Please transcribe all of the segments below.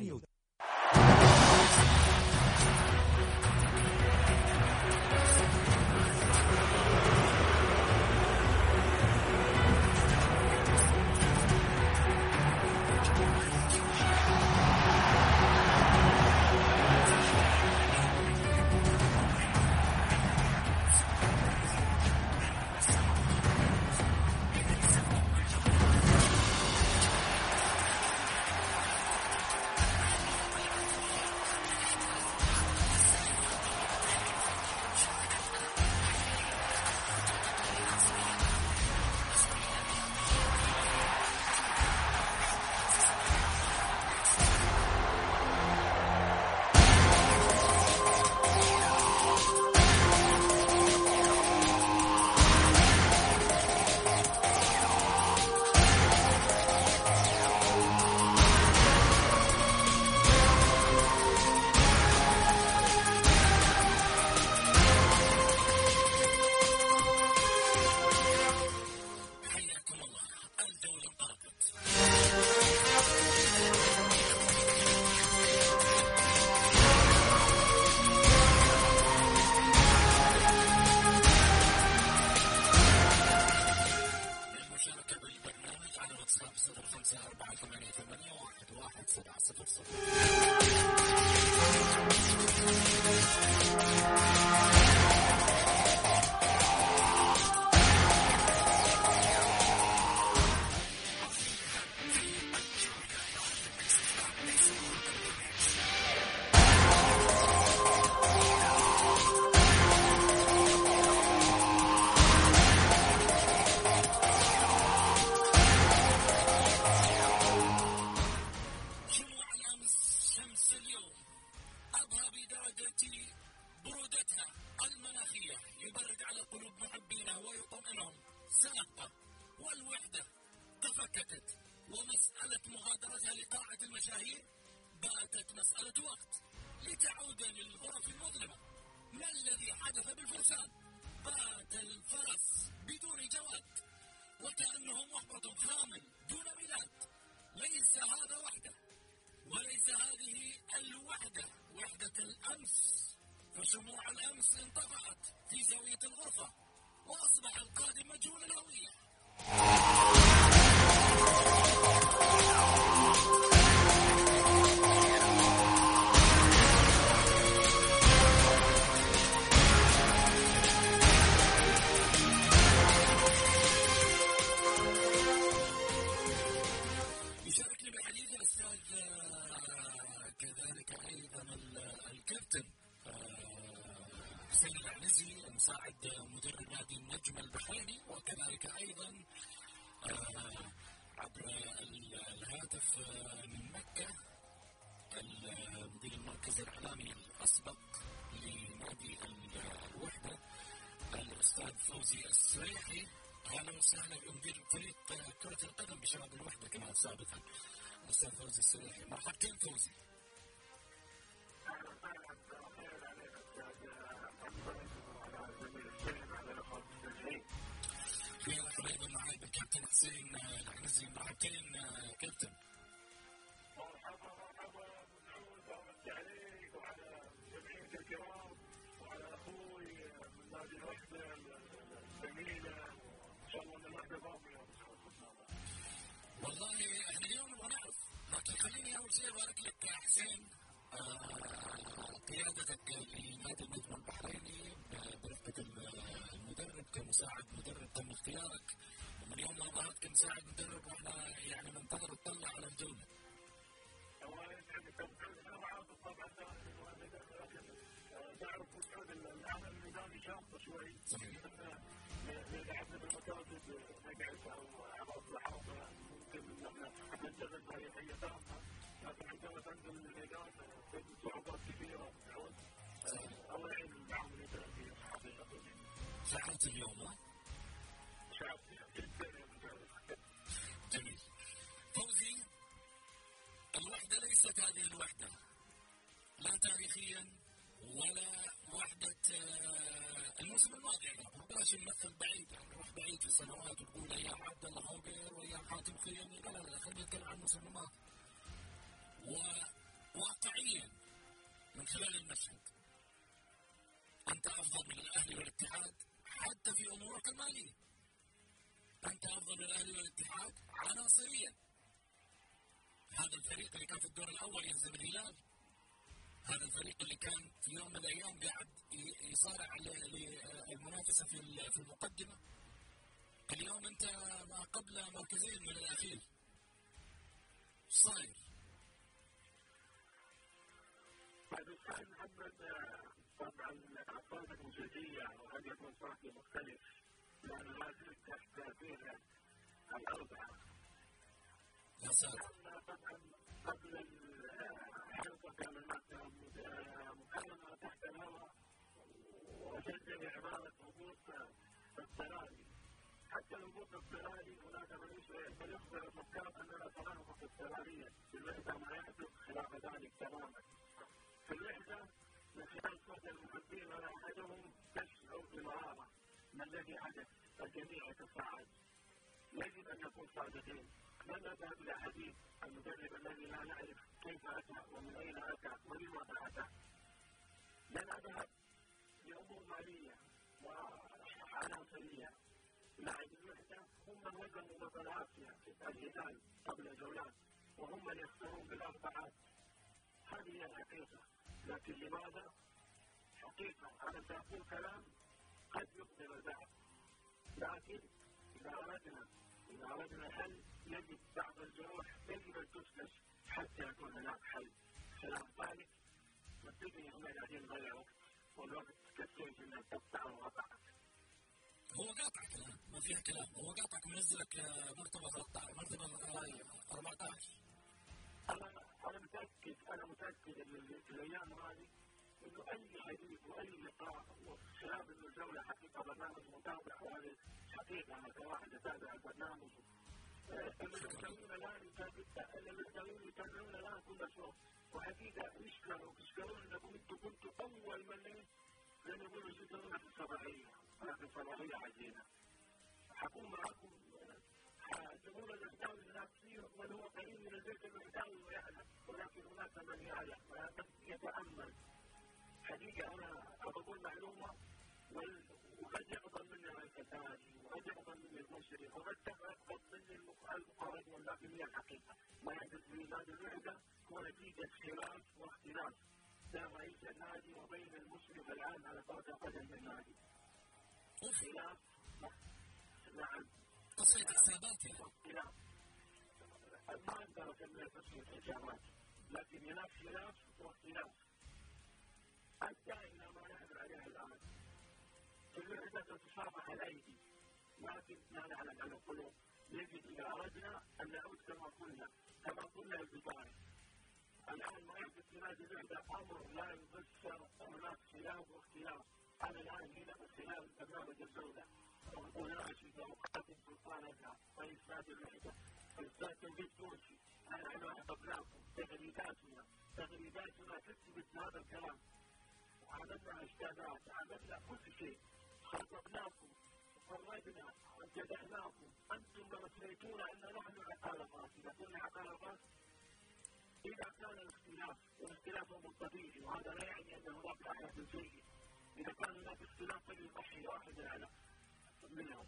حياكم برودتها المناخية. يبرد على قلوب محبينا ويطمئنهم. سنبقى. والوحدة تفككت. ومسألة مغادرتها لقاعة المشاهير باتت مسألة وقت. لتعود للغرف المظلمة. ما الذي حدث بالفرسان؟ بات الفرس بدون جواد وكأنه محبط خامل دون ميلاد. ليس هذا وحده. وليس هذه الوحدة. وحدة الأمس. فشموع الأمس انطفأت في زاوية الغرفة وأصبح القادم مجهول الهوية. حسين العنزي مساعد مدرب نادي النجم البحريني وكذلك أيضا عبر ال- الهاتف من مكة المدير المركز الاعلامي الاسبق لنادي ال- الوحده الاستاذ فوزي السريحي أهلا وسهلا بمدير فريق كرة القدم بشباب الوحدة كمان سابقا الأستاذ فوزي السريحي مرحبتين فوزي. بالكابتن حسين العنزي مرحبتين آه، كابتن مرحبا مرحبا مسعود ومسي عليك وعلى جمعية الكرام وعلى أخوي من نادي الوحده الجميله ان شاء الله الوحده ضامنه يا والله إحنا اليوم نبغى نعرف لكن خليني اول شيء ابارك لك يا حسين آه، قيادتك لنادي النجم البحريني ب- برفقة ال- المدرب كمساعد مدرب تم اختيارك. ومن يوم ما ظهرت كمساعد مدرب وإحنا يعني ننتظر نطلع على الجولة معاك طبعا لكن تعرف مسعود الان الميدان شاطه شوي صحيح. لعبنا بالمتواجد نقعد أو على الصحافه ممكن ان إحنا ننتقد هي هي تامه لكن عندما تنزل الميدان تجد صعوبات كثيره مسعود الله يعين العاملين التنفيذيه حقيقه شعرت اليوم هذه الوحدة. لا تاريخيا ولا وحدة آه، الموسم الماضي يعني. بلاش نمثل بعيد يعني. نروح بعيد في السنوات ونقول أيام عبد الله هوبر وايام حاتم خيمي لا لا لا خلينا نتكلم عن الموسم الماضي. خلال المشهد أنت أفضل من الأهلي والاتحاد حتى في أمورك المالية. أنت أفضل من الأهلي والاتحاد عناصريا. هذا الفريق اللي كان في الدور الأول يهزم الهلال هذا الفريق اللي كان في يوم من الأيام قاعد يصارع للمنافسة في المقدمة. اليوم أنت ما قبل مركزين من الأخير. صاير. طيب محمد طبعا الأفراد الموسيقية وقد يكون صوتي مختلف. لأنه ما زلت تحت تأثير الأربعة. يا. طبعا قبل الحلقة كان مكالمة تحت الهواء وشد بعبارة هبوط السراري. حتى الهبوط السراري هناك من يخبر الحكام أننا تناقض السرارية بالنسبة ما يحدث خلاف ذلك تماما. في الوحدة من خلال صوت المحبين ولا احدهم تشعر بالغرابه ما الذي حدث الجميع يتصاعد يجب أن نكون صادقين لن نذهب إلى حديث المدرب الذي لا نعرف كيف اتى ومن أين أتى ولماذا أتى. لن اذهب لأمور مالية وعناصريه لاعب الوحده هم من وزنوا بطل اسيا في الهلال قبل الجولات وهم من يخسرون بالأربعات. هذه هي الحقيقة. لكن لماذا؟ حقيقة أنا سأقول كلام قد يقدر البعض. لكن إذا أردنا إذا أردنا حل يجب بعض الجروح يجب أن تسلس حتى يكون هناك حل. خلاف ذلك نبتدي إحنا قاعدين نضيع وقت. والوقت كالسيف انك تقطع وقطعك. هو قاطع كلام ما فيها كلام. هو قاطعك منزلك مرتبة 13 مرتبة 14 أنا أنا متأكد أنا متأكد إن الأيام هذه إنه أي حديث وأي لقاء وخلاف إنه الجولة حقيقة برنامج متابع وهذه حقيقة أنا كواحد اتابع البرنامج. المتابعين الان يتابعون الان كل شوط وحقيقه يشكروا يشكرون انكم أنتم كنتوا اول من لأن يقولوا يشكرون في الصباحيه في الصباحيه عجينه حكون معكم جمهور الاهلاوي هناك كثير من هو قريب من البيت الاهلاوي ويعلم ولكن هناك من يعلم ومن يتامل حقيقه أنا بقول معلومه وقد يقبل مني الكتاني يقبل مني المشرق وقد يقبل مني المقارن ولكن هي الحقيقة ما يحدث في نادي الوحده هو نتيجه خلاف واختلاف بين رئيس النادي وبين المشرف الان على كره القدم النادي خلاف نعم تصفية حسابات يعني ما أقدر اسميها تصفية حسابات لكن هناك خلاف واختلاف ادى إلى ما نحن عليه الان في الوحدة تتصافح الايدي لكن لا نعلم عن القلوب يجب إذا أردنا أن نعود كما قلنا كما قلنا في البدايه الآن ما يحدث نادي الوحده أمر لا يفسر هناك خلاف واختلاف. أنا الآن هنا خلال برنامج الجوله وناشد وقادم سلطانتها رئيس نادي الوحده الاستاذ توفيق تونسي نحن احببناكم تغريداتنا. تغريداتنا تثبت هذا الكلام. وعملنا اشتادات عملنا كل شيء. خاطبناكم. فرجنا وجدعناكم أنتم لما سميتونا إن نحن عقال الراس إذا كنا عقال الراس إذا كان الاختلاف والاختلاف هو طبيعي. وهذا لا يعني ان هناك احد سيء إذا كان هناك اختلاف فليضحي واحد على منهم.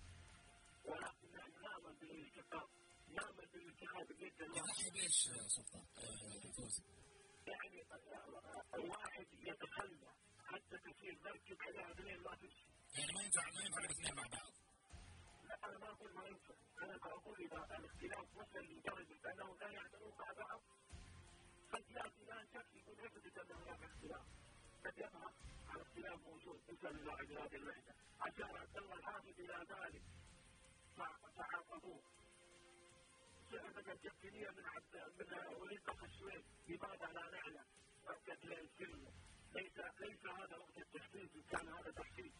ولكن نحن نامل بالالتقاء نامل بالاتحاد جدا يضحي بايش سلطان؟ فوزي؟ يعني الواحد يتخلى. حتى تصير مركب عليها اثنين ما تمشي. يعني ما ينفع ما ينفع الاثنين مع بعض لا أنا ما أقول ما ينفع أنا أقول اذا الاختلاف وصل لدرجه انه لا يعملون مع بعض قد ياتي الان شخص يقول يثبت ان هناك اختلاف قد يظهر الاختلاف موجود مثل لاعب هذه الوحده عشان عبد الله الحافظ إلى ذلك تعاقبوه صعبت التفكيريه من عبد من وليد الشويب لماذا لا نعلم وقت الفيلم ليس ليس هذا وقت التحفيز كان هذا تحفيز.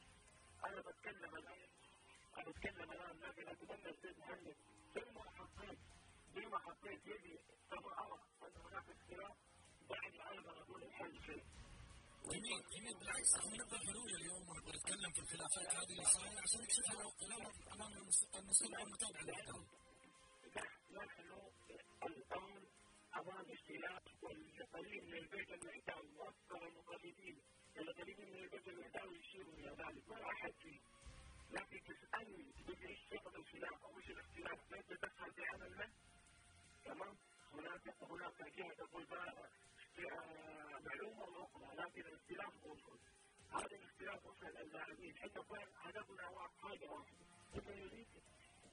أنا بتكلم الآن. أنا بتكلم الآن لكن أتمنى السيد محمد ثم حطيت لما حطيت يدي كما أرى أن هناك اختلاف. دعني أيضا أقول الحل شيء جميل جميل. بالعكس إحنا نبدا حلول اليوم ونبغى نتكلم في الخلافات هذه اللي صايره عشان نكشفها أمام المسؤول والمتابع للاهلي. نحن الآن أمام اختلاف والقليل من البيت المحتاج وأكثر لما تيجي من البدن يداوي يشير إلى ذلك. ولا أحد فيه لكن تسألني تقول إيش سبب الخلاف أو إيش الاختلاف كيف تدخل بعمل من؟ تمام؟ هناك هناك جهه تقول آه، معلومة أخرى لكن الاختلاف موجود هذا الاختلاف وصل اللاعبين. حتى هدفنا حاجة واحدة. انه يريد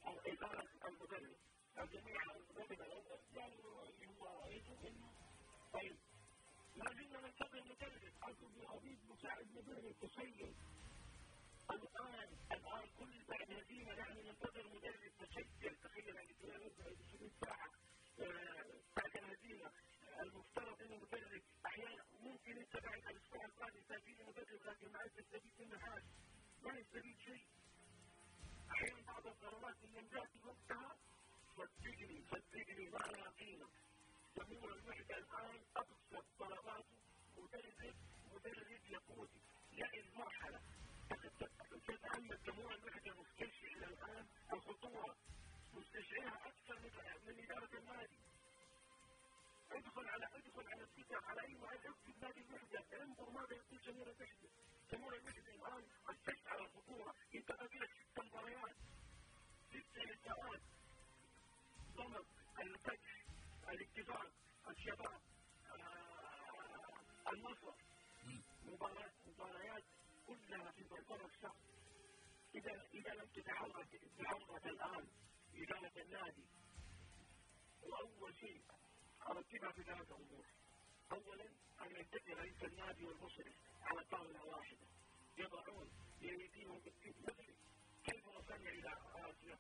اداره المدرب؟ الجميع على المدرب يعني هو رئيسه انه طيب ما زلنا ننتظر مدرب اصل حبيب مساعد مدرب تخيل الان الان كل بعد هزيمه نحن ننتظر مدرب تسجل تخيل يعني 20 ساعه بعد الهزيمة. المفترض انه مدرب أحيانا ممكن انت بعد الأسبوع القادم تجيني مدرب لكن ما تستفيد منه حاجة. ما يستفيد شيء. أحيانا بعض القرارات اللي جات وقتها صدقني صدقني ما لها قيمة. جمهور الوحده الان ابسط طلباته مدرب يقود يعي المرحله تتعمد جمهور الوحده مستشعر الان الخطوره مستشعرها أكثر من اداره النادي ادخل على ادخل على تويتر على اي واحد اكتب نادي الوحده انظر ماذا يقول جمهور الوحده الشباب آه النصر مباريات مباريات كلها في منطقه الشهر اذا اذا لم تتحرك تتحرك الان اداره النادي واول شيء ارتبها في ثلاث امور اولا ان يتفق رئيس النادي والمشرف على طاوله واحدة يضعون بايديهم بالتفق كيف وصلنا إلى اسيا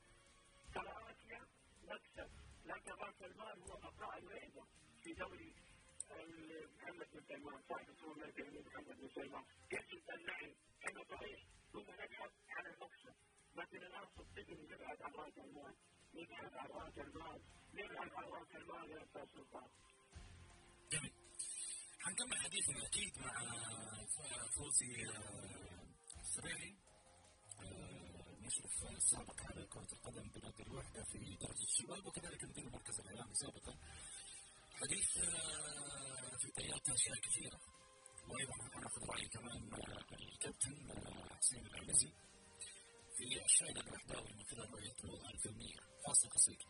ترى اسيا مكسب لكن راس المال هو بقاء الرياضه في دوري محمد بن سلمان صاحب اسمه محمد بن سلمان يجب ان نعي انه صحيح ثم نبحث عن المكسب لكن الان صدقني نبحث عن راس المال نبحث عن راس المال نبحث عن راس المال يا أستاذ سلطان حنكمل حديثنا أكيد مع فوزي السريعي مشرف السابق على كرة القدم بنادي الوحدة في درجة الشباب وكذلك مدير المركز الإعلامي سابقا. حديث في طيات أشياء كثيرة. وأيضا هناخذ رأي كمان الكابتن حسين العمزي في الشاهد الوحداوي من خلال رؤيته الفنية فاصل قصير.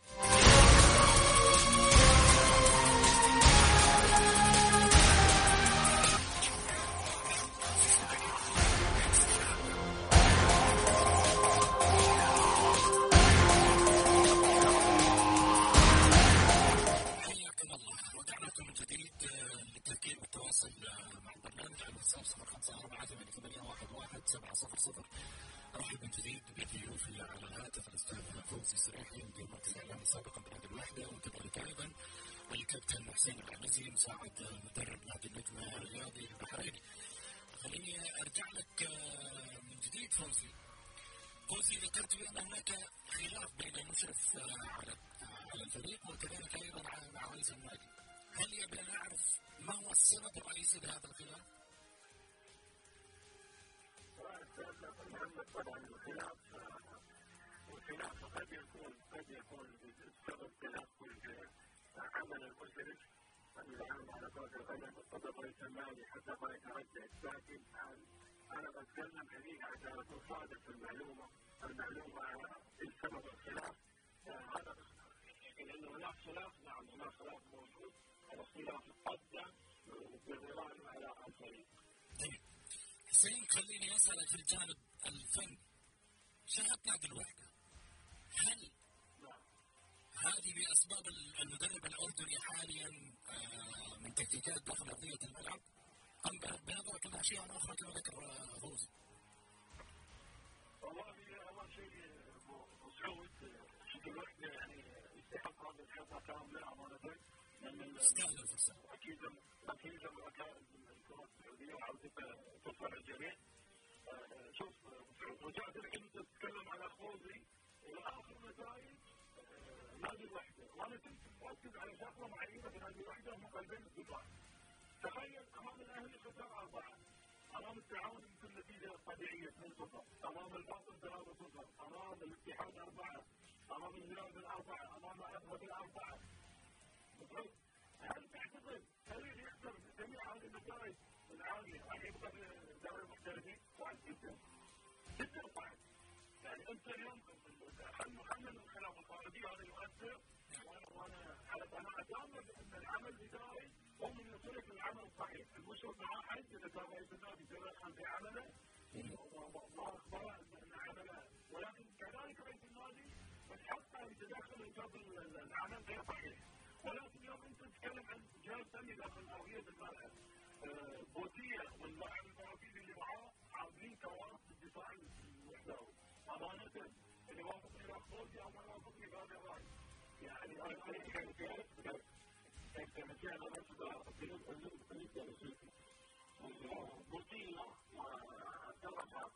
فوزي ذكرت بان هناك خلاف بين المشرف على على الفريق وكذلك أيضا مع رئيس النادي هل يبي نعرف ما هو السبب الرئيسي لهذا الخلاف؟ طبعا الخلاف الخلاف قد يكون قد يكون السبب تدخل عمل المشرف العام على كرة القدم رئيس النادي حتى ما يتردد لكن أنا بتكلم حقيقه عشان اكون صادق في المعلومة المعلومة السبب الخلاف. هذا لأنه هناك خلاف نعم هناك خلاف موجود. الخلاف ادى بالرهان على الفريق طيب. حسين خليني أسألك في الجانب الفني شاهدت نادي الوحده هل هذه بأسباب المدرب الأردني حاليا من تكتيكات داخل ارضيه الملعب؟ بنظرك إلى اشياء أخرى كما ذكر فوزي؟ والله اول شيء مسعود شوف الوحده يعني يستحق هذا الحظ كامله امانه لأن أكيد أكيد الكره السعوديه وعودتها تفرح الجميع شوف رجعت الحين تتكلم على خوزي إلى اخر نتائج نادي الوحده وأنا كنت مركز على شغله معينه في نادي الوحده هم قلبين الدفاع تخيل أمام الأهلي خسر اربعه أمام التعاون يمكن نتيجه طبيعيه 2-0 أمام الباطن 3-0 أمام الاتحاد اربعه أمام الهلال بالاربعه أمام الاهلي بالاربعه هل تعتقد فريق يقدر جميع هذه النتائج العاليه راح يبقى في دوري المحترفين؟ صعب جدا. جدا صعب يعني أنت اليوم خلينا الخلاف الخارجي هذا يؤثر وأنا على قناعة تامه بأن العمل الإداري هو من يوصلك للعمل الصحيح المشكلة التواصل مع احد إذا كان رئيس النادي تدخل في عمله. واخبره إن عمله. ولكن كذلك رئيس النادي حتى يتدخل انجاز العمل غير صحيح. ولكن يوم انت تتكلم عن جهاز فني داخل ارضيه الملعب بوتية واللاعب البرازيلي اللي معاه عاملين كوارث في الدفاع المحتوى أمانة اللي وافقني راح أو ما بهذا الراي يعني أنا بوتيه وعبد الله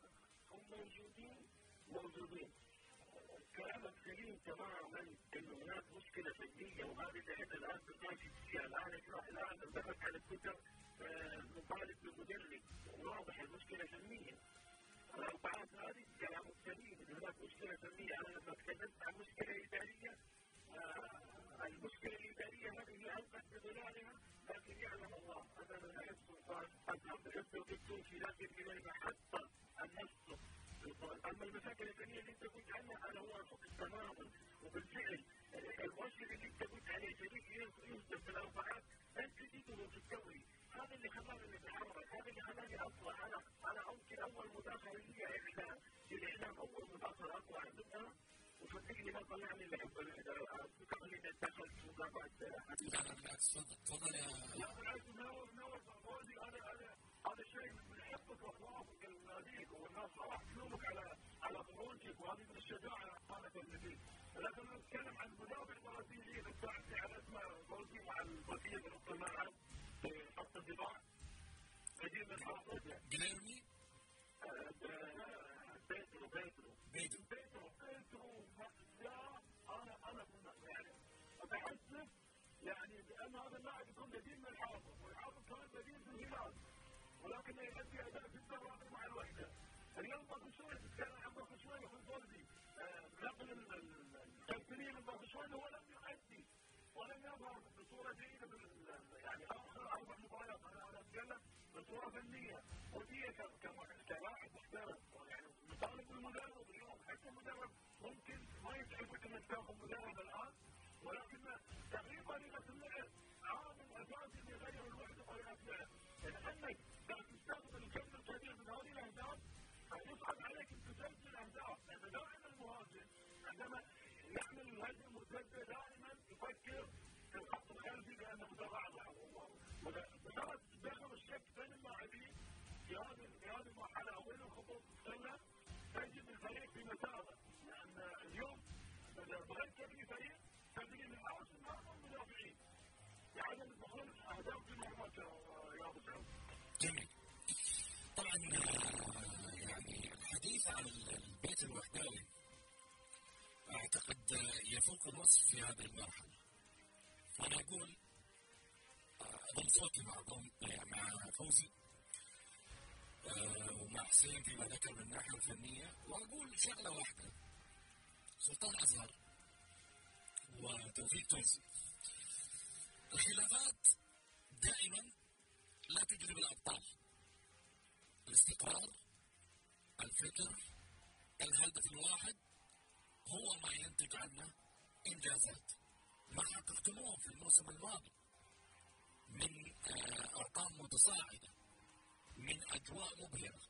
هم موجودين موجودين كلامك سليم تماما انه هناك مشكله فنيه وهذه إحنا الان فيها الان الان نبحث على تويتر نطالب بالمدرب واضح المشكلة فنيه الاربعات هذه كلامك سليم هناك مشكله فنيه أنا لما تكلمت عن مشكله اداريه المشكلة الاداريه هذه هي انقذ بظلالها لكن يعلم الله من حيث سلطان اذهب بحسن التونسي لكن إلينا حتى النص أما المشاكل الفنيه اللي أنت قلت عنها أنا اوافق تماما وبالفعل. المؤشر اللي أنت قلت عليه شريك يوسف في الاربعات انت تجده في الدوري. هذا اللي خلاني نتحرك هذا اللي خلاني اطلع أنا أنا ممكن أول مداخلة لي اعلان الإعلام. أول مداخلة اطلع منها وصدقني ما طلعني اللي احب تخليني اتدخل في مقابله لا لا بالعكس تفضل يا لا بالعكس نور نور فوزي أنا أنا هذا شيء من حبك واخلاقك لناديك والناس راح تلومك على على خروجك وهذه من الشجاعه قامت النبي لكن نتكلم عن المدافع البرازيلي اللي ساعدني على اسمه فوزي مع البقيه نص الملعب في خط الدفاع من بيترو بيترو بيترو بيترو اتحسف يعني بأن هذا اللاعب يكون بديل من الحافظ والحافظ كمان بديل في الهلال. ولكن يؤدي أداء جدا رائع مع الوحدة. اليوم باقي شوي تتكلم عن باقي شوي أخوي فوزي نقل الكابتنيه من باقي شوي هو لم يؤدي ولم يظهر بصورة جيدة يعني آخر أربع مباريات. أنا أتكلم بصورة فنية ودي كلاعب محترف. يعني نطالب بالمدرب اليوم حتى المدرب ممكن ما يسعفك انك تاخذ مدرب. ولكن تغيير طريقه اللعب عامل اساسي يغير الوحده طريقه لعب لانك قاعد تستخدم الكم الكبير من هذه الأهداف يصعب عليك أن تسجل اهداف لأن دائما المهاجم عندما يعمل الهجمه المرتده دائما يفكر في الخط الخلفي كانه متضعضع مجرد دخل الشك بين اللاعبين في هذه في هذه المرحلة أو بين الخطوط تجد الفريق في مسافه لأن اليوم بغيت تبني فريق تبني من راس المرمى المدافعين لعدم الدخول اهداف في مرمى يا ابو سعود جميل طبعا يعني الحديث عن البيت الوحداوي اعتقد يفوق الوصف في هذه المرحله أنا أقول اضم صوتي مع مع فوزي ومع حسين فيما ذكر من الناحيه الفنية. واقول شغله واحدة. سلطان ازهر وتوفيق تونسي الخلافات دائما لا تجلب الأبطال. الاستقرار الفكر الهدف الواحد هو ما ينتج عنه إنجازات. ما حققتموه في الموسم الماضي. من أرقام متصاعدة من أجواء مبهرة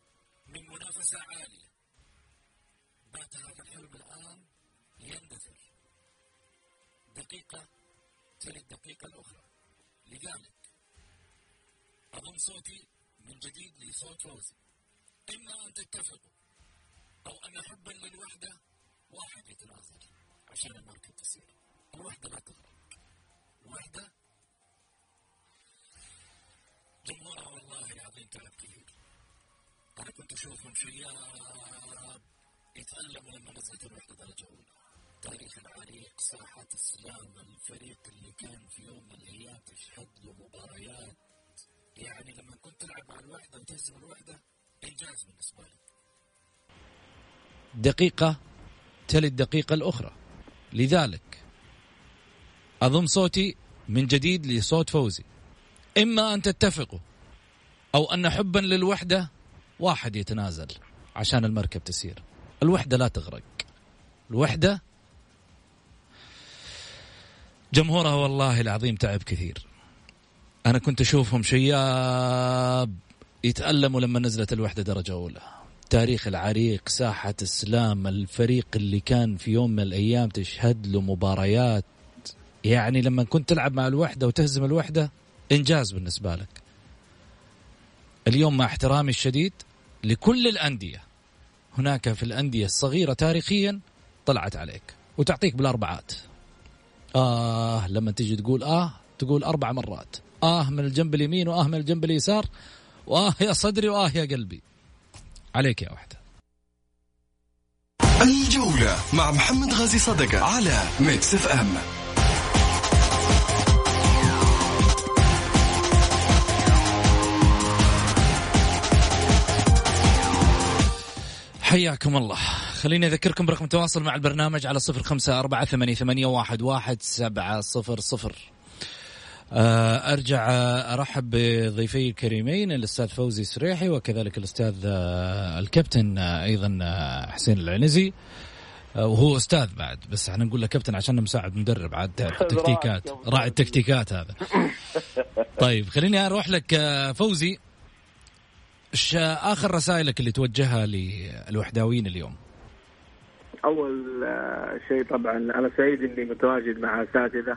من منافسة عالية. بات هذا الحلم الآن يندثر. دقيقة تلي الدقيقه الأخرى. لذلك أضم صوتي من جديد لصوت فوزي إما أن تتفقوا أو أن حبا للوحدة واحد يتنازل عشان المركب تصير الوحدة لا تغرق. الوحده جمهورها والله العظيم تعب كثير أنا كنت أشوفهم شياب يتألموا لما نزلت الوحدة درجة أولى. تاريخ العريق ساحات السلام الفريق اللي كان في يوم من الأيام تشهد له مباريات. يعني لما كنت تلعب مع الوحدة وتهزم الوحدة إنجاز بالنسبة لي. دقيقة تلي الدقيقة الأخرى. لذلك أضم صوتي من جديد لصوت فوزي. إما أن تتفقوا أو أن حبا للوحدة واحد يتنازل عشان المركب تسير. الوحدة لا تغرق. الوحدة جمهورها والله العظيم تعب كثير. أنا كنت أشوفهم شياب يتألموا لما نزلت الوحدة درجة أولى. تاريخ العريق ساحة السلام الفريق اللي كان في يوم من الأيام تشهد له مباريات. يعني لما كنت تلعب مع الوحدة وتهزم الوحدة إنجاز بالنسبة لك. اليوم مع احترامي الشديد لكل الأندية. هناك في الأندية الصغيرة تاريخيا طلعت عليك. وتعطيك بالأربعات. آه لما تيجي تقول آه تقول أربع مرات. آه من الجنب اليمين وآه من الجنب اليسار وآه يا صدري وآه يا قلبي. عليك يا وحدة. الجولة مع محمد غازي صدقة على Mix FM. حياكم الله. خليني أذكركم برقم التواصل مع البرنامج على صفر خمسة أربعة ثمانية, ثمانية واحد, واحد سبعة صفر صفر. آه، أرجع أرحب بضيفي الكريمين الأستاذ فوزي سريحي وكذلك الأستاذ آه، الكابتن آه، أيضا حسين العنزي. وهو أستاذ بعد بس إحنا نقول له كابتن عشان مساعد مدرب عاد التكتيكات راعي التكتيكات هذا. طيب خليني أروح لك فوزي. آخر رسائلك اللي توجهها للوحداويين اليوم؟ أول شيء طبعا أنا سعيد إني متواجد مع أساتذة.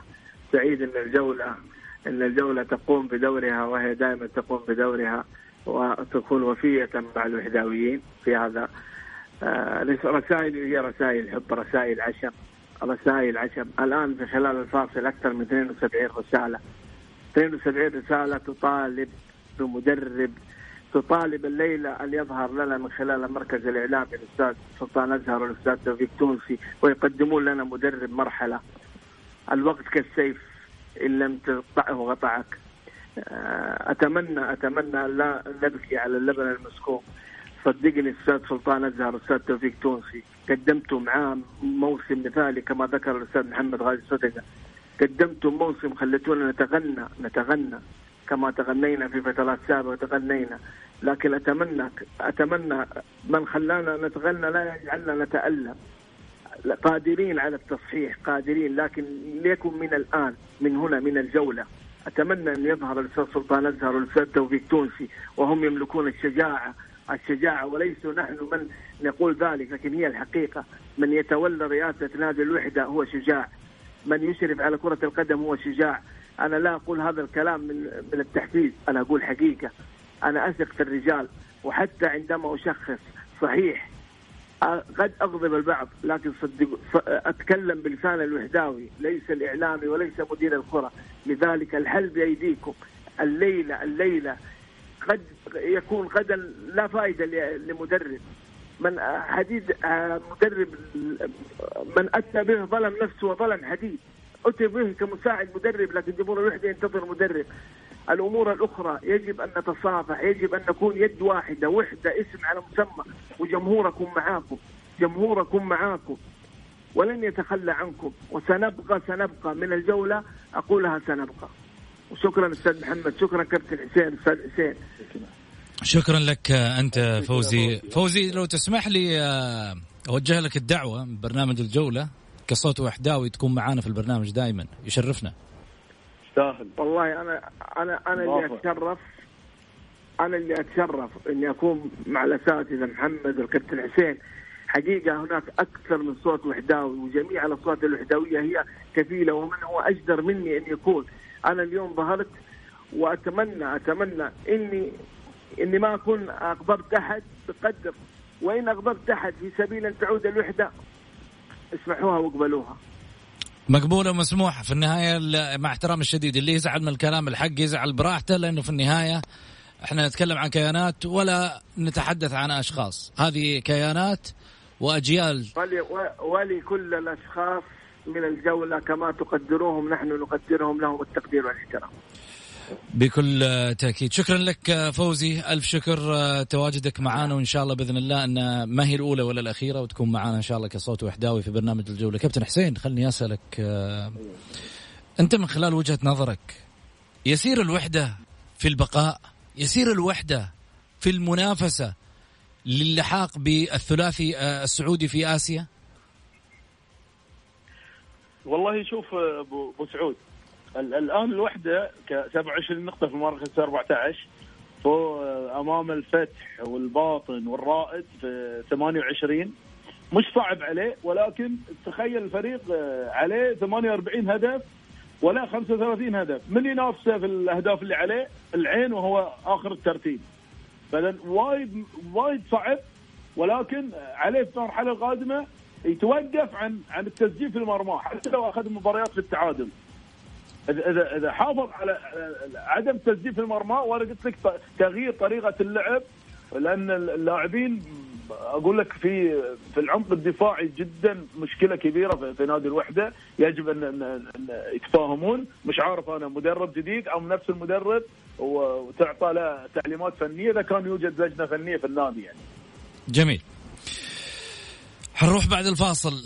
سعيد إن الجولة إن الجولة تقوم بدورها وهي دائما تقوم بدورها وتكون وفية مع الوحداويين في هذا. آه رسائل هي رسائل حب رسائل عشم رسائل عشم. الآن في خلال الفاصل أكثر من 72 رسالة. 72 رسالة تطالب بمدرب تطالب الليلة أن يظهر لنا من خلال مركز الإعلام الأستاذ سلطان أزهر والأستاذ توفيق تونسي ويقدمون لنا مدرب مرحلة. الوقت كالسيف إن لم تقطعه قطعك آه، اتمنى أتمنى لا نبكي على اللبن المسكوب. صدقني أستاذ سلطان أزهر أستاذ توفيق تونسي قدمتوا معاه موسم مثالي كما ذكر الأستاذ محمد غازي صدقة. قدمتوا موسم خليتونا نتغنى نتغنى. كما تغنينا في فترات سابقة تغنينا. لكن أتمنى أتمنى من خلانا نتغنى لا يجعلنا نتألم. قادرين على التصحيح قادرين لكن ليكن من الآن من هنا من الجولة. أتمنى أن يظهر الأستاذ سلطان أزهر والاستاذ توفيق تونسي وهم يملكون الشجاعة. الشجاعة وليسوا نحن من نقول ذلك لكن هي الحقيقة. من يتولى رئاسة نادي الوحدة هو شجاع. من يشرف على كرة القدم هو شجاع. أنا لا أقول هذا الكلام من من التحفيز أنا أقول حقيقة. أنا أثق في الرجال وحتى عندما أشخص صحيح قد أغضب البعض لكن صدق أتكلم بلسان الوحداوي ليس الإعلامي وليس مدير الكره لذلك الحل بأيديكم. الليلة الليلة قد يكون غدا لا فائدة لمدرب. من حديد مدرب من أتى به ظلم نفسه وظلم حديد. أتي به كمساعد مدرب لكن جمهور الوحدة ينتظر مدرب. الأمور الأخرى يجب أن نتصافح يجب أن نكون يد واحدة وحدة اسم على مسمى وجمهوركم معاكم جمهوركم معاكم. ولن يتخلى عنكم وسنبقى سنبقى. من الجولة أقولها سنبقى. وشكرا أستاذ محمد شكرا كابتن حسين أستاذ حسين. شكرا لك أنت فوزي. فوزي لو تسمح لي آه، أوجه لك الدعوة من برنامج الجولة. كصوت وحداوي تكون معانا في البرنامج دائما يشرفنا. يستاهل. والله أنا أنا أنا اللي أتشرف. أنا اللي أتشرف إني أكون مع الأساتذة محمد والكابتن حسين. حقيقة هناك أكثر من صوت وحداوي وجميع الأصوات الوحداوية هي كفيلة ومن هو أجدر مني ان يكون أنا اليوم ظهرت واتمنى أتمنى اني إني ما أكون اغضبت أحد بقدر. وإن اغضبت أحد في سبيل أن تعود الوحدة اسمحوها واقبلوها. مقبولة ومسموحة. في النهاية مع احترام الشديد اللي يزعل من الكلام الحق يزعل براحته لأنه في النهاية إحنا نتكلم عن كيانات ولا نتحدث عن أشخاص. هذه كيانات وأجيال. ولي, ولكل الأشخاص من الجولة كما تقدروهم نحن نقدرهم لهم التقدير والإحترام. بكل تأكيد. شكرا لك فوزي. ألف شكر تواجدك معنا وإن شاء الله بإذن الله أن ما هي الأولى ولا الأخيرة وتكون معنا إن شاء الله كصوت وحداوي في برنامج الجولة. كابتن حسين خلني أسألك أنت من خلال وجهة نظرك يسير الوحدة في البقاء يسير الوحدة في المنافسة للحاق بالثلاثي السعودي في آسيا؟ والله شوف أبو سعود الآن الوحدة ك 27 نقطة في المركز 14 فوق آه، أمام الفتح والباطن والرائد في 28 مش صعب عليه ولكن تخيل الفريق آه، عليه 48 هدف ولا 35 هدف. من ينافسه في الأهداف اللي عليه؟ العين وهو آخر الترتيب. فإذا وايد وايد صعب ولكن عليه في المرحلة القادمة يتوقف عن عن التسجيل في المرمى حتى لو أخذ مباريات في التعادل. اذا اذا حافظ على عدم التسجيل في المرمى وأنا قلت لك تغيير طريقة اللعب لأن اللاعبين أقول لك في في العمق الدفاعي جدا مشكلة كبيرة في, نادي الوحدة. يجب أن, يتفاهمون. مش عارف أنا مدرب جديد أو نفس المدرب وتعطى له تعليمات فنية. إذا كان يوجد لجنة فنية في النادي يعني. جميل. حنروح بعد الفاصل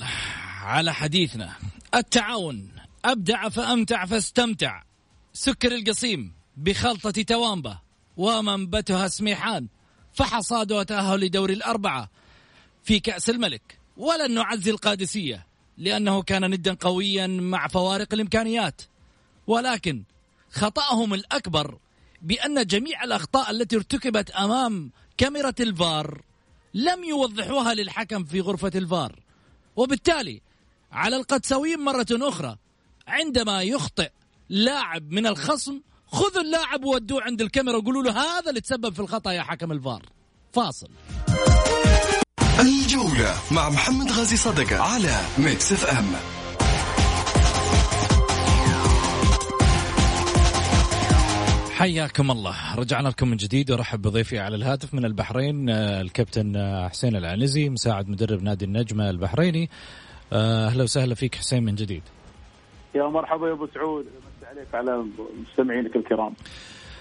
على حديثنا. التعاون. أبدع فأمتع فاستمتع. سكر القصيم بخلطة توامبة ومنبتها سميحان فحصاد وتأهل لدور الأربعة في كأس الملك. ولن نعزي القادسية لأنه كان ندا قويا مع فوارق الإمكانيات. ولكن خطأهم الأكبر بأن جميع الأخطاء التي ارتكبت أمام كاميرا الفار لم يوضحوها للحكم في غرفة الفار. وبالتالي على القدسويين مرة أخرى عندما يخطئ لاعب من الخصم خذوا اللاعب وودوه عند الكاميرا وقولوا له هذا اللي تسبب في الخطأ يا حكم الفار. فاصل. الجولة مع محمد غازي صدقة على Mix FM حياكم الله. رجعنا لكم من جديد ورحب بضيفي على الهاتف من البحرين آه، الكابتن آه، حسين العنزي مساعد مدرب نادي النجمة البحريني. آه، أهلا وسهلا فيك حسين من جديد. يا مرحبا يا أبو سعود. مسي عليك على مستمعينك الكرام.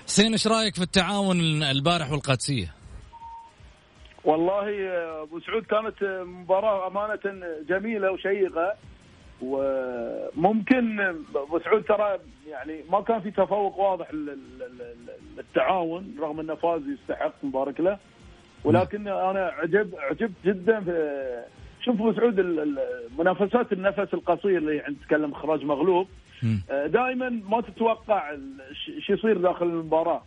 حسين إيش رأيك في التعاون البارح والقادسية؟ والله أبو سعود كانت مباراة أمانة جميلة وشيقة وممكن أبو سعود ترى يعني ما كان في تفوق واضح لل- لل- للتعاون رغم إنه فاز يستحق مبارك له. ولكن أنا عجب عجبت جدا في شوف ابو سعود منافسات النفس القصير اللي يعني نتكلم اخراج مغلوب مم. دائما ما تتوقع شو يصير داخل المباراة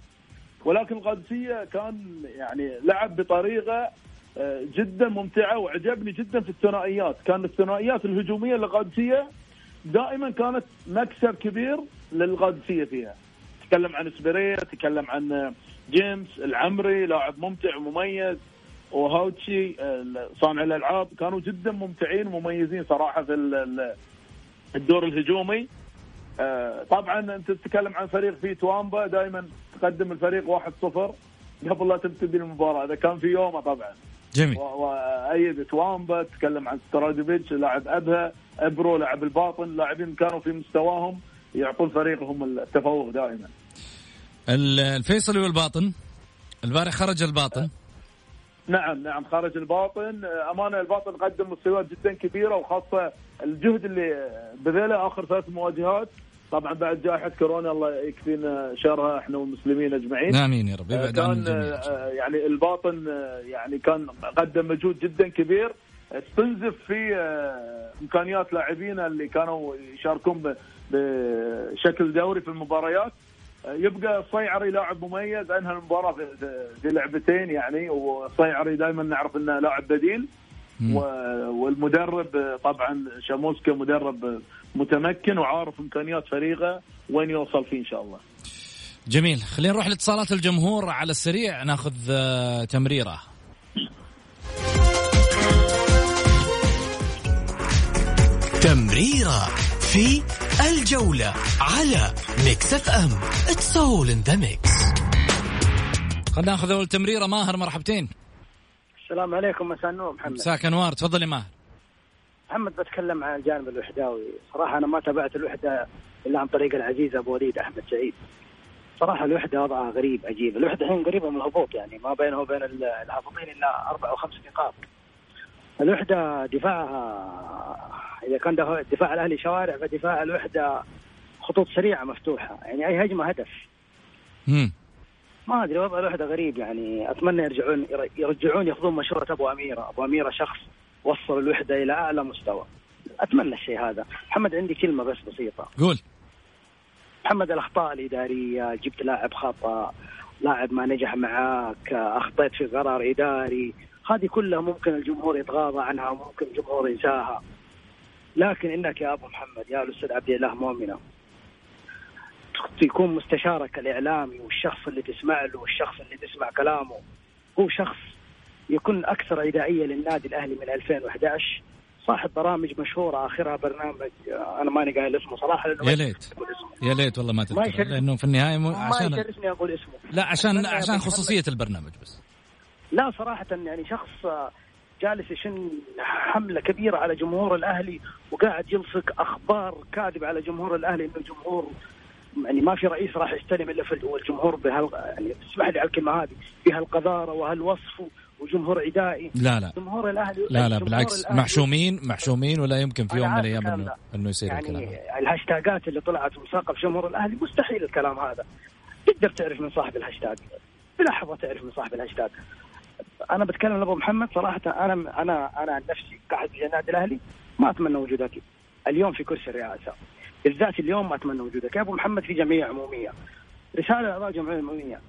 ولكن القادسيه كان يعني لعب بطريقة آه، جدا ممتعة وعجبني جدا في الثنائيات، كان الثنائيات الهجومية للقادسيه دائما كانت مكسب كبير للقادسية فيها. تكلم عن سبيريا، تكلم عن آه، جيمس العمري لاعب ممتع ومميز وهاوتشي آه، صانع الألعاب كانوا جدا ممتعين ومميزين صراحة في ال- ال- الدور الهجومي. آه، طبعا أنت تتكلم عن فريق فيه توامبا دائما تقدم الفريق 1-0 قبل لا تبتدي المباراة. إذا كان في يومه طبعا. جميل. وأيد توامبا تتكلم عن سترادوفيتش لاعب أبها أبرو لاعب الباطن لاعبين كانوا في مستواهم يعطون فريقهم التفوق دائما ال- الفيصلي والباطن. البارح خرج الباطن. نعم نعم خارج الباطن. آه، أمانة الباطن قدم مستويات جدا كبيرة وخاصة الجهد اللي بذله آخر ثلاث مواجهات. طبعا بعد جائحة كورونا الله يكفينا شرها إحنا والمسلمين أجمعين. آمين يا رب يبعد عن كان الجميع آه، يعني الباطن آه، يعني كان قدم مجهود جدا كبير. استنزف في آه، إمكانيات لاعبينا اللي كانوا يشاركون بشكل دوري في المباريات. آه، يبقى الصيعري لاعب مميز انهى المباراة في, لعبتين يعني والصيعري دائما نعرف إنه لاعب بديل. والمدرب طبعا شاموسكا مدرب متمكن وعارف إمكانيات فريقه وين يوصل فيه إن شاء الله. جميل. خلينا نروح لاتصالات الجمهور على السريع ناخذ آه، تمريرة. تمريرة في الجولة على Mix FM it's all in the mix خلينا ناخذ أول تمريره ماهر مرحبتين. السلام عليكم مساء النور محمد. مساك أنوار. تفضل يا ماهر. محمد بتكلم عن الجانب الوحداوي. صراحة أنا ما تابعت الوحدة إلا عن طريق العزيز أبو وليد أحمد سعيد. صراحة الوحدة وضعها غريب عجيب. الوحدة الحين قريبة من الهبوط يعني ما بينه وبين ال- الهابطين إلا أربع أو خمس نقاط. الوحدة دفاعها إذا كان دفاع- الأهلي شوارع فدفاع الوحدة خطوط سريعة مفتوحة. يعني أي هجمة هدف. مم. ما أدري وضع الوحدة غريب يعني. أتمنى يرجعون يرجعون ياخذون مشوره أبو أميرة، أبو أميرة شخص وصل الوحدة إلى أعلى مستوى. أتمنى الشيء هذا، محمد عندي كلمة بس بسيطة، قول. محمد الأخطاء الإدارية جبت لاعب خطأ لاعب ما نجح معاك أخطيت في قرار إداري هذه كلها ممكن الجمهور يتغاضى عنها وممكن الجمهور ينساها. لكن إنك يا أبو محمد يا الأستاذ عبد الله مؤمنة يكون مستشارك الإعلامي والشخص اللي تسمع له والشخص اللي تسمع كلامه. هو شخص يكون أكثر عدائيه للنادي الأهلي من 2011 صاحب برامج مشهورة آخرها برنامج أنا ماني قايل اسمه صراحة لأنه يا ليت. يا ليت والله ما تذكر. لأنه في النهاية مو عشان ما يشرفني أقول اسمه. لا عشان عشان خصوصية البرنامج بس. لا صراحة يعني شخص جالس يشن حملة كبيرة على جمهور الأهلي وقاعد يلصق أخبار كاذبه على جمهور الأهلي إنه الجمهور يعني ما في رئيس راح يستلم إلا في والجمهور بهال يعني اسمح لي على الكلمة هذه بهالقذارة وهالوصف وجمهور عدائي. لا لا. جمهور الأهلي لا لا بالعكس محشومين محشومين ولا يمكن في يوم من الأيام انه إنه يصير يعني الكلام الهاشتاجات اللي طلعت ومساقة في جمهور الأهلي مستحيل الكلام هذا. تقدر تعرف من صاحب الهاشتاج بلحظه تعرف من صاحب الهاشتاج أنا بتكلم لأبو محمد صراحة أنا أنا أنا عن نفسي كأحد في النادي الأهلي ما أتمنى وجودك اليوم في كرسي الرئاسه بالذات اليوم ما أتمنى وجودك. يا أبو محمد في جمعيه عمومية. رسالة لأعضاء الجمعيه العموميه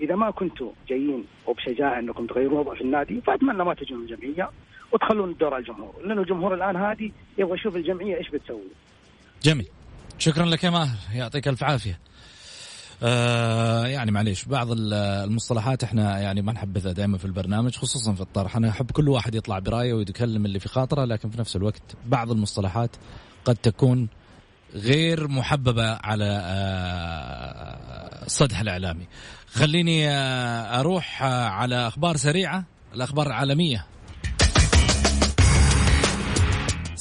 إذا ما كنتوا جايين وبشجاعة أنكم تغيروا وضع في النادي فأتمنى ما تجون الجمعية وتخلون الدور على الجمهور. لأنه الجمهور الآن هادي يبغى يشوف الجمعية إيش بتسوي. جميل. شكرا لك يا ماهر. يعطيك ألف عافية. آه يعني معليش بعض المصطلحات إحنا يعني ما نحبذها دائما في البرنامج خصوصا في الطرح. أنا أحب كل واحد يطلع برأيه ويتكلم اللي في خاطره لكن في نفس الوقت بعض المصطلحات قد تكون غير محببة على السطح آه، الإعلامي. خليني آه، أروح آه، على أخبار سريعة الأخبار العالمية.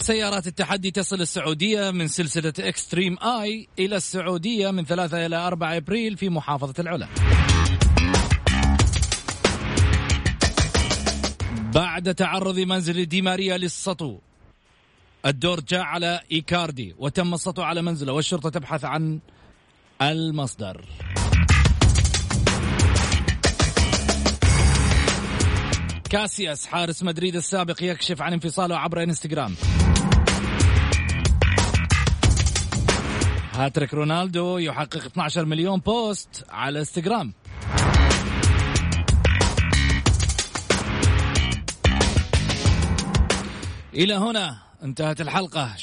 سيارات التحدي تصل السعودية من سلسلة Extreme E إلى السعودية من 3 إلى 4 أبريل في محافظة العلا. بعد تعرض منزل دي ماريا للسطو الدور جاء على إيكاردي وتم السطو على منزله والشرطة تبحث عن المصدر. كاسياس حارس مدريد السابق يكشف عن انفصاله عبر إنستغرام. هاتريك رونالدو يحقق 12 مليون بوست على إنستغرام. إلى هنا انتهت الحلقة.